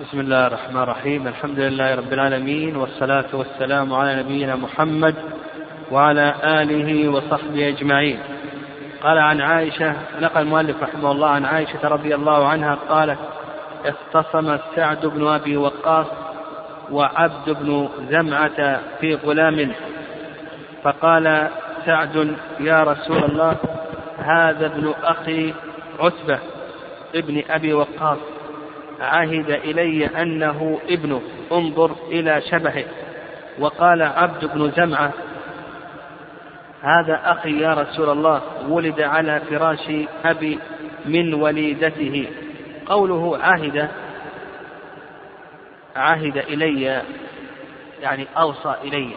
بسم الله الرحمن الرحيم الحمد لله رب العالمين والصلاة والسلام على نبينا محمد وعلى آله وصحبه أجمعين قال عن عائشة نقل المؤلف رحمه الله عن عائشة رضي الله عنها قالت اختصم سعد بن أبي وقاص وعبد بن زمعة في غلام فقال سعد يا رسول الله هذا ابن أخي عتبة ابن أبي وقاص عهد إلي أنه ابنه انظر إلى شبهه. وقال عبد بن زمعة هذا أخي يا رسول الله ولد على فراش أبي من وليدته. قوله عهد عهد إلي يعني أوصى إلي.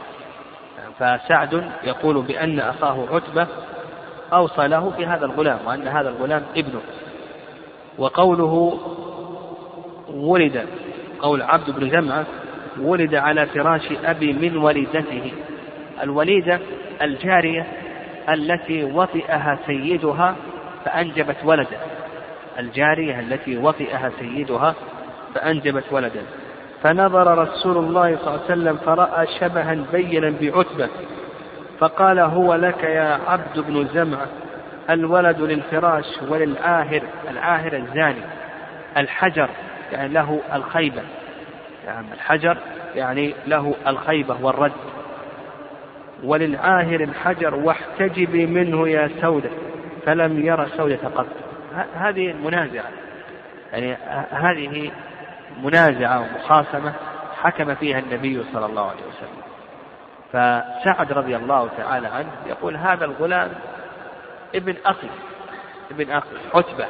فسعد يقول بأن أخاه عتبة أوصى له في هذا الغلام وأن هذا الغلام ابنه. وقوله ولد قول عبد بن جمعة ولد على فراش أبي من وليدته الوليدة الجارية التي وطئها سيدها فأنجبت ولدا الجارية التي وطئها سيدها فأنجبت ولدا فنظر رسول الله صلى الله عليه وسلم فرأى شبها بينا بعتبة. فقال هو لك يا عبد بن زمعة الولد للفراش وللعاهر العاهر الزاني الحجر. يعني له الخيبة. يعني الحجر يعني له الخيبة والرد. وللعاهر الحجر واحتجبي منه يا سودة فلم ير سودة قط. هذه منازعة. يعني هذه منازعة ومخاصمة حكم فيها النبي صلى الله عليه وسلم. فسعد رضي الله تعالى عنه يقول هذا الغلام ابن أخي ابن أخي عتبة.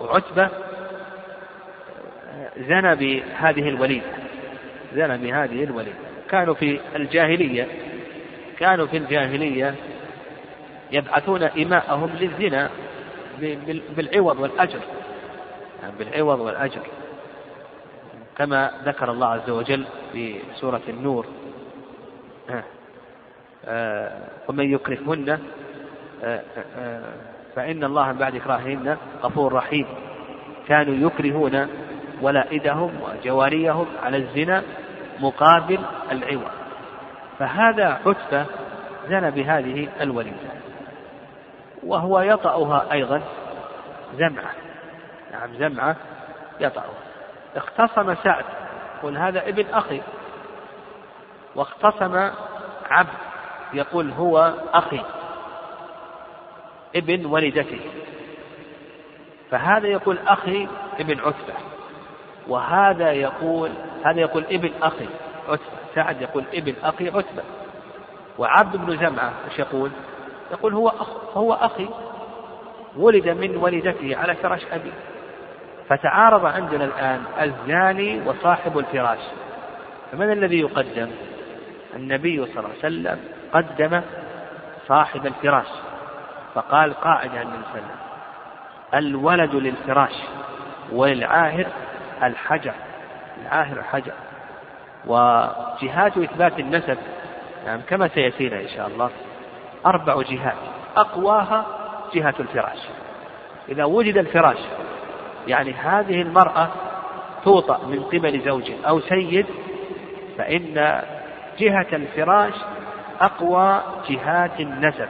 وعتبة زنى بهذه الوليدة زنى بهذه الوليدة كانوا في الجاهلية كانوا في الجاهلية يبعثون إماءهم للزنا بالعوض والأجر. يعني بالعوض والأجر. كما ذكر الله عز وجل في سورة النور. آه، ومن يكرههن آه، آه، فإن الله بعد إكراههن غفور رحيم. كانوا يكرهون ولائدهم وجواريهم على الزنا مقابل العوض. فهذا عتبة زنى بهذه الوليدة. وهو يطأها أيضا زمعة. نعم زمعة يطأها. اختصم سعد يقول هذا ابن أخي. واختصم عبد يقول هو أخي ابن والدته فهذا يقول أخي ابن عتبة. وهذا يقول هذا يقول ابن أخي عتبة سعد يقول ابن أخي عتبة وعبد بن زمعة إيش يقول؟ يقول هو أخ هو أخي ولد من والدته على فراش أبي فتعارض عندنا الآن الزاني وصاحب الفراش فمن الذي يقدم؟ النبي صلى الله عليه وسلم قدم صاحب الفراش فقال قاعدة النبي صلى الله عليه وسلم الولد للفراش وللعاهر الحجر العاهر الحجر. وجهات إثبات النسب يعني كما سيأتينا إن شاء الله. أربع جهات أقواها جهة الفراش. إذا وجد الفراش يعني هذه المرأة توطأ من قبل زوج أو سيد فإن جهة الفراش أقوى جهات النسب.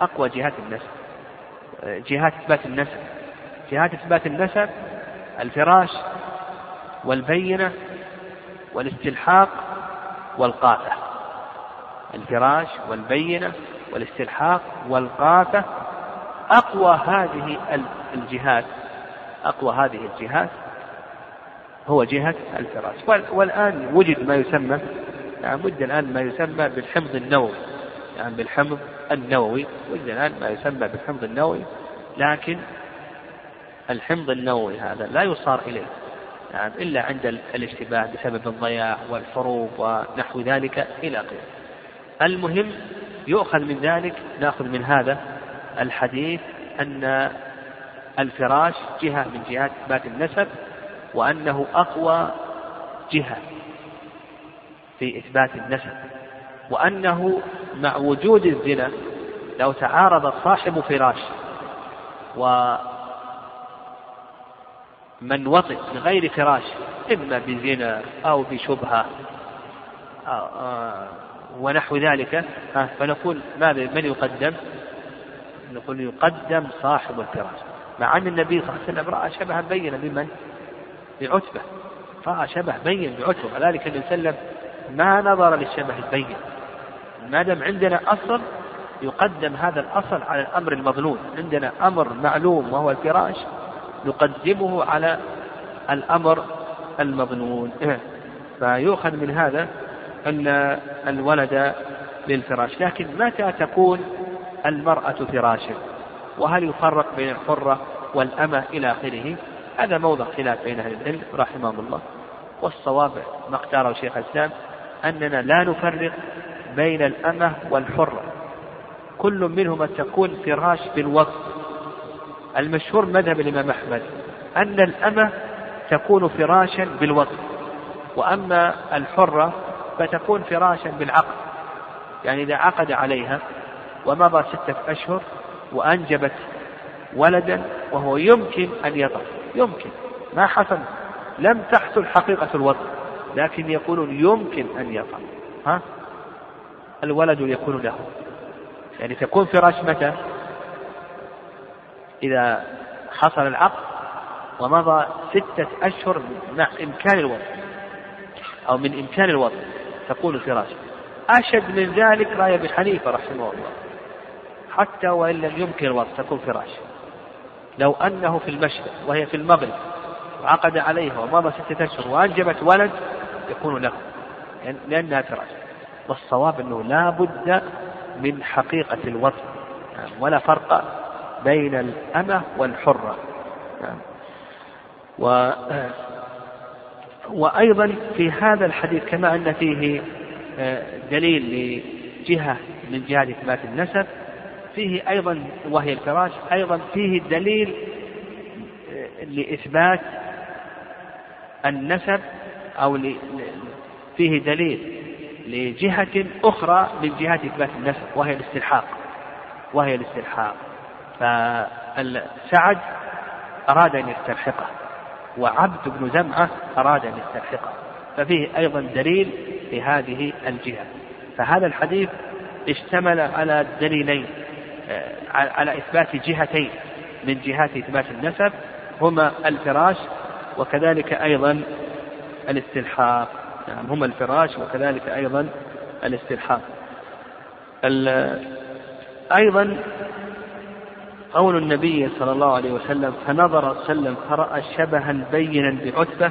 أقوى جهات النسب. جهات إثبات النسب. جهات إثبات النسب الفراش والبينة والاستلحاق والقافة الفراش والبينة والاستلحاق والقافة أقوى هذه الجهات أقوى هذه الجهات هو جهة الفراش. والآن وجد ما يسمى يعني وجد الآن ما يسمى بالحمض النووي. يعني بالحمض النووي. وجد الآن ما يسمى بالحمض النووي لكن الحمض النووي هذا لا يصار إليه. يعني إلا عند الاشتباه بسبب الضياع والحروب ونحو ذلك إلى آخره. المهم يؤخذ من ذلك نأخذ من هذا الحديث أن الفراش جهة من جهات إثبات النسب وأنه أقوى جهة في إثبات النسب وأنه مع وجود الزنا لو تعارض صاحب فراش ومن وطئ بغير فراش إما بزنا أو بشبهة. أو آه، ونحو ذلك. فنقول ماذا؟ من يقدم؟ نقول يقدم صاحب الفراش. مع أن النبي صلى الله عليه وسلم رأى شبها بينا بمن؟ بعتبة. رأى شبه بين بعتبة. وذلك النبي صلى الله عليه وسلم ما نظر للشبه البين. ما دام عندنا أصل يقدم هذا الأصل على الأمر المظنون عندنا أمر معلوم وهو الفراش. نقدمه على الأمر المظنون. فيؤخذ من هذا أن الولد للفراش. لكن متى تكون المرأة فراشا وهل يفرق بين الحرة والأمة إلى آخره؟ هذا موضع خلاف بين أهل العلم رحمهم الله. والصواب ما اختاره شيخ الإسلام أننا لا نفرق بين الأمة والحرة. كل منهما تكون فراش بالوقت المشهور مذهب الإمام أحمد أن الأمة تكون فراشا بالوقت وأما الحرة فتكون فراشا بالعقد يعني إذا عقد عليها ومضى ستة أشهر وأنجبت ولدا وهو يمكن أن يطأ يمكن ما حصل لم تحصل حقيقة الوضع لكن يقولون يمكن أن يطأ ها؟ الولد يكون له. يعني تكون فراش متى؟ إذا حصل العقد ومضى ستة أشهر مع إمكان الوضع أو من إمكان الوضع. تكون فراش أشد من ذلك رأي أبي حنيفة رحمه الله حتى وإن لم يمكن الوضع. تكون فراش لو أنه في المشرق وهي في المغرب وعقد عليها ومضى ستة أشهر وأنجبت ولد يكون له لأنها فراش والصواب أنه لا بد من حقيقة الوضع ولا فرق بين الأمة والحرة. و وأيضا في هذا الحديث كما أن فيه آه، دليل لجهة من جهة إثبات النسب فيه أيضا وهي الفراش أيضا فيه دليل آه، لإثبات النسب أو فيه دليل لجهة أخرى من جهات إثبات النسب وهي الاستلحاق. وهي الاستلحاق. فسعد أراد أن يستلحقه وعبد بن زمعة أراد أن يستلحقه ففيه أيضا دليل لهذه الجهة. فهذا الحديث اشتمل على دليلين آه، على إثبات جهتين من جهات إثبات النسب هما الفراش وكذلك أيضا الاستلحاق. نعم هما الفراش وكذلك أيضا الاستلحاق. أيضا قول النبي صلى الله عليه وسلم فنظر وسلم فرأى شبها بينا بعتبة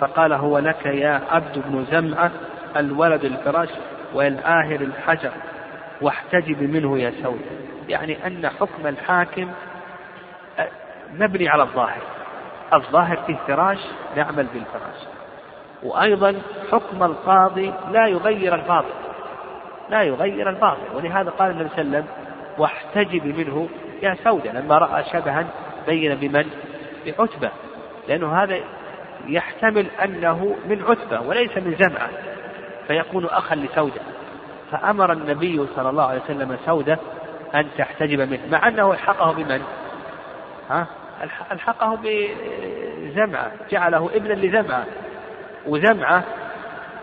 فقال هو لك يا عبد بن زمعة الولد الفراش والآهر الحجر واحتجب منه يا سود يعني أن حكم الحاكم مبني على الظاهر. الظاهر فيه فراش نعمل بالفراش. وأيضا حكم القاضي لا يغير الباطل. لا يغير الباطل. ولهذا قال النبي صلى الله عليه وسلم واحتجب منه يا سودة لما رأى شبها بين بمن؟ بعتبة لأنه هذا يحتمل أنه من عتبة وليس من زمعة فيكون أخا لسودة فأمر النبي صلى الله عليه وسلم سودة أن تحتجب منه مع أنه ألحقه بمن؟ ها؟ ألحقه بزمعة جعله ابنا لزمعة وزمعة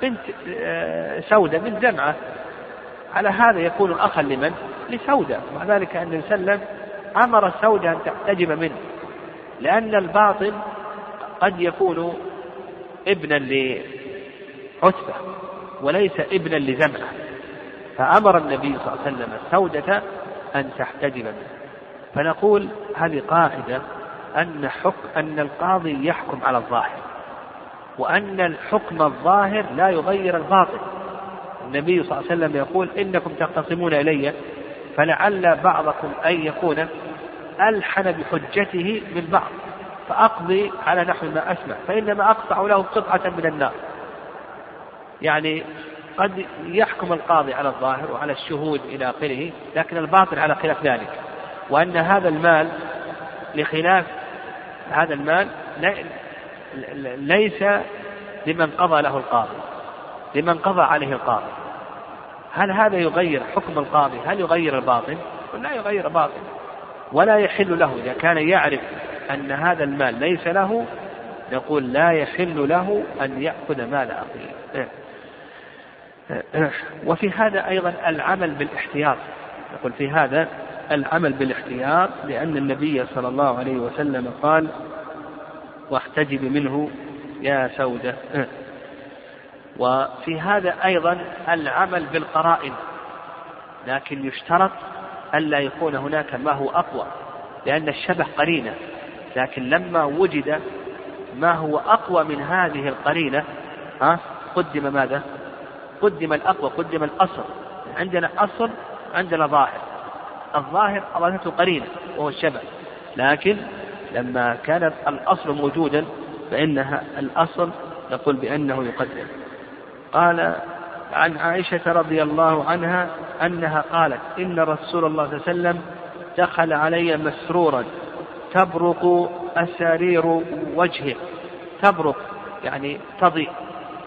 بنت آه، سودة من زمعة على هذا يكون أخا لمن؟ لسودة مع ذلك أن وسلم أمر سودة أن تحتجب منه لأن الباطل قد يكون ابنا لعتبة وليس ابنا لزمعة. فأمر النبي صلى الله عليه وسلم سودة أن تحتجب منه. فنقول هذه قاعدة أن حكم أن القاضي يحكم على الظاهر وأن الحكم الظاهر لا يغير الباطل. النبي صلى الله عليه وسلم يقول إنكم تختصمون إلي فلعل بعضكم أن يكون ألحن بحجته من بعض فأقضي على نحو ما أسمع فإنما أقطع له قطعة من النار. يعني قد يحكم القاضي على الظاهر وعلى الشهود إلى آخره لكن الباطل على خلاف ذلك. وأن هذا المال لخلاف هذا المال ليس لمن قضى له القاضي لمن قضى عليه القاضي. هل هذا يغير حكم القاضي؟ هل يغير الباطل لا يغير الباطل ولا يحل له. إذا كان يعرف أن هذا المال ليس له يقول لا يحل له أن يأخذ مال أخيه. وفي هذا أيضا العمل بالاحتياط. يقول في هذا العمل بالاحتياط لأن النبي صلى الله عليه وسلم قال واحتجب منه يا سودة. وفي هذا أيضا العمل بالقرائن. لكن يشترط ألا يكون هناك ما هو أقوى لأن الشبه قرينة. لكن لما وجد ما هو أقوى من هذه القرينة ها قدم ماذا؟ قدم الأقوى قدم الأصل. عندنا أصل عندنا ظاهر. الظاهر أرادته قرينة وهو الشبه. لكن لما كان الأصل موجودا فإنها الأصل نقول بأنه يقدم. قال عن عائشة رضي الله عنها أنها قالت إن رسول الله صلى الله عليه وسلم دخل علي مسرورا تبرق أسارير وجهه تبرق يعني تضيء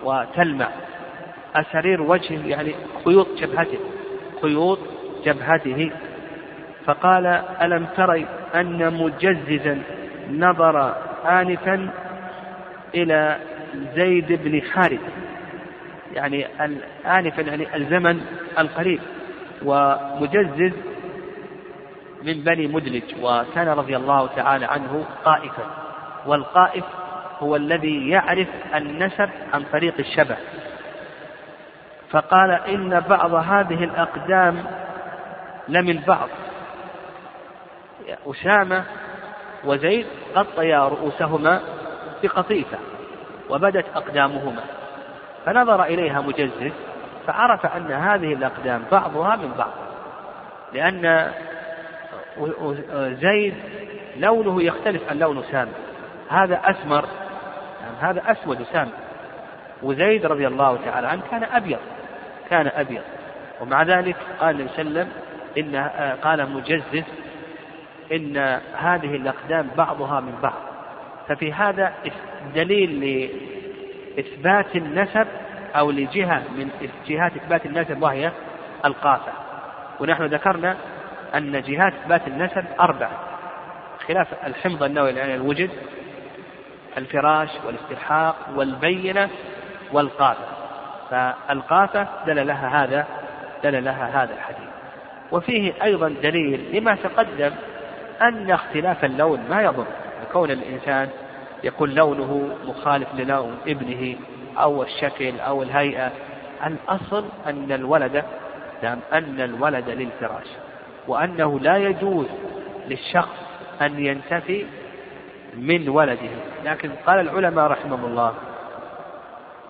وتلمع أسارير وجهه يعني خيوط جبهته خيوط جبهته. فقال ألم تري أن مجززا نظر آنفا إلى زيد بن حارث يعني آنفا يعني الزمن القريب. ومجزز من بني مدلج وكان رضي الله تعالى عنه قائفا. والقائف هو الذي يعرف النسب عن طريق الشبه. فقال إن بعض هذه الأقدام لمن بعض. أسامة وزيد غطيا رؤوسهما بقطيفة وبدت أقدامهما. فنظر إليها مجزز فعرف أن هذه الأقدام بعضها من بعض لأن زيد لونه يختلف عن لون أسامة هذا أسمر يعني هذا أسود أسامة وزيد رضي الله تعالى عنه كان أبيض كان أبيض. ومع ذلك قال النبي صلى الله عليه وسلم إن قال مجزز إن هذه الأقدام بعضها من بعض. ففي هذا دليل لإثبات النسب أو لجهة من جهات إثبات النسب وهي القافة ونحن ذكرنا أن جهات إثبات النسب أربعة. خلاف الحمض النووي يعني الوجد الفراش والاستلحاق والبينة والقافة فالقافة دل لها هذا دل لها هذا الحديث. وفيه أيضا دليل لما تقدم أن اختلاف اللون ما يضر. كون الإنسان يكون لونه مخالف للون ابنه أو الشكل أو الهيئة. الأصل أن الولد نعم أن الولد للفراش وأنه لا يجوز للشخص أن ينتفي من ولده. لكن قال العلماء رحمهم الله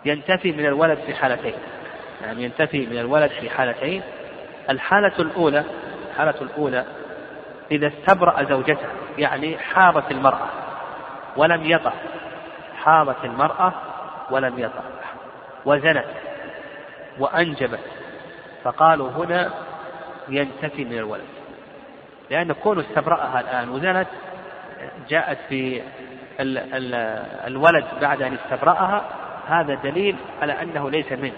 ينتفي من الولد في حالتين يعني ينتفي من الولد في حالتين. الحالة الأولى الحالة الأولى إذا استبرأ زوجته يعني حاضت المرأة ولم يطع. حاضت المرأة ولم يطع. وزنت وأنجبت. فقالوا هنا ينتفي من الولد. لأن كونه استبرأها الآن وزنت جاءت في ال ال الولد بعد أن استبرأها هذا دليل على أنه ليس منه.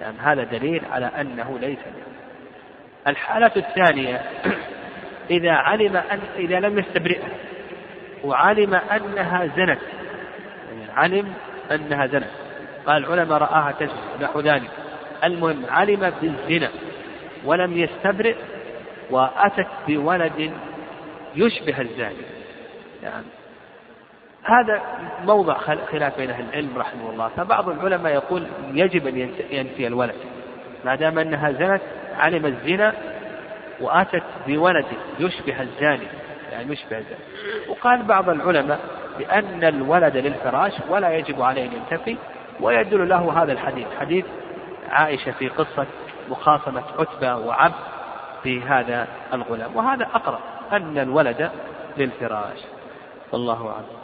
يعني هذا دليل على أنه ليس منه. الحالة الثانية إذا علم أن إذا لم يستبرئها وعلم أنها زنت. يعني علم أنها زنت. قال العلماء رآها تزني نحو ذلك. المهم علم بالزنا. ولم يستبرئ وأتت بولد يشبه الزاني. يعني هذا موضع خلاف بين أهل العلم رحمه الله. فبعض العلماء يقول يجب أن ينفي الولد. ما دام أنها زنت علم الزنا وأتت بولد يشبه الزاني. يعني يشبه وقال بعض العلماء بأن الولد للفراش ولا يجب عليه أن ينتفي ويدل له هذا الحديث. حديث عائشة في قصة مخاصمة عتبة وعبد في هذا الغلام. وهذا أقرب أن الولد للفراش. والله أعلم.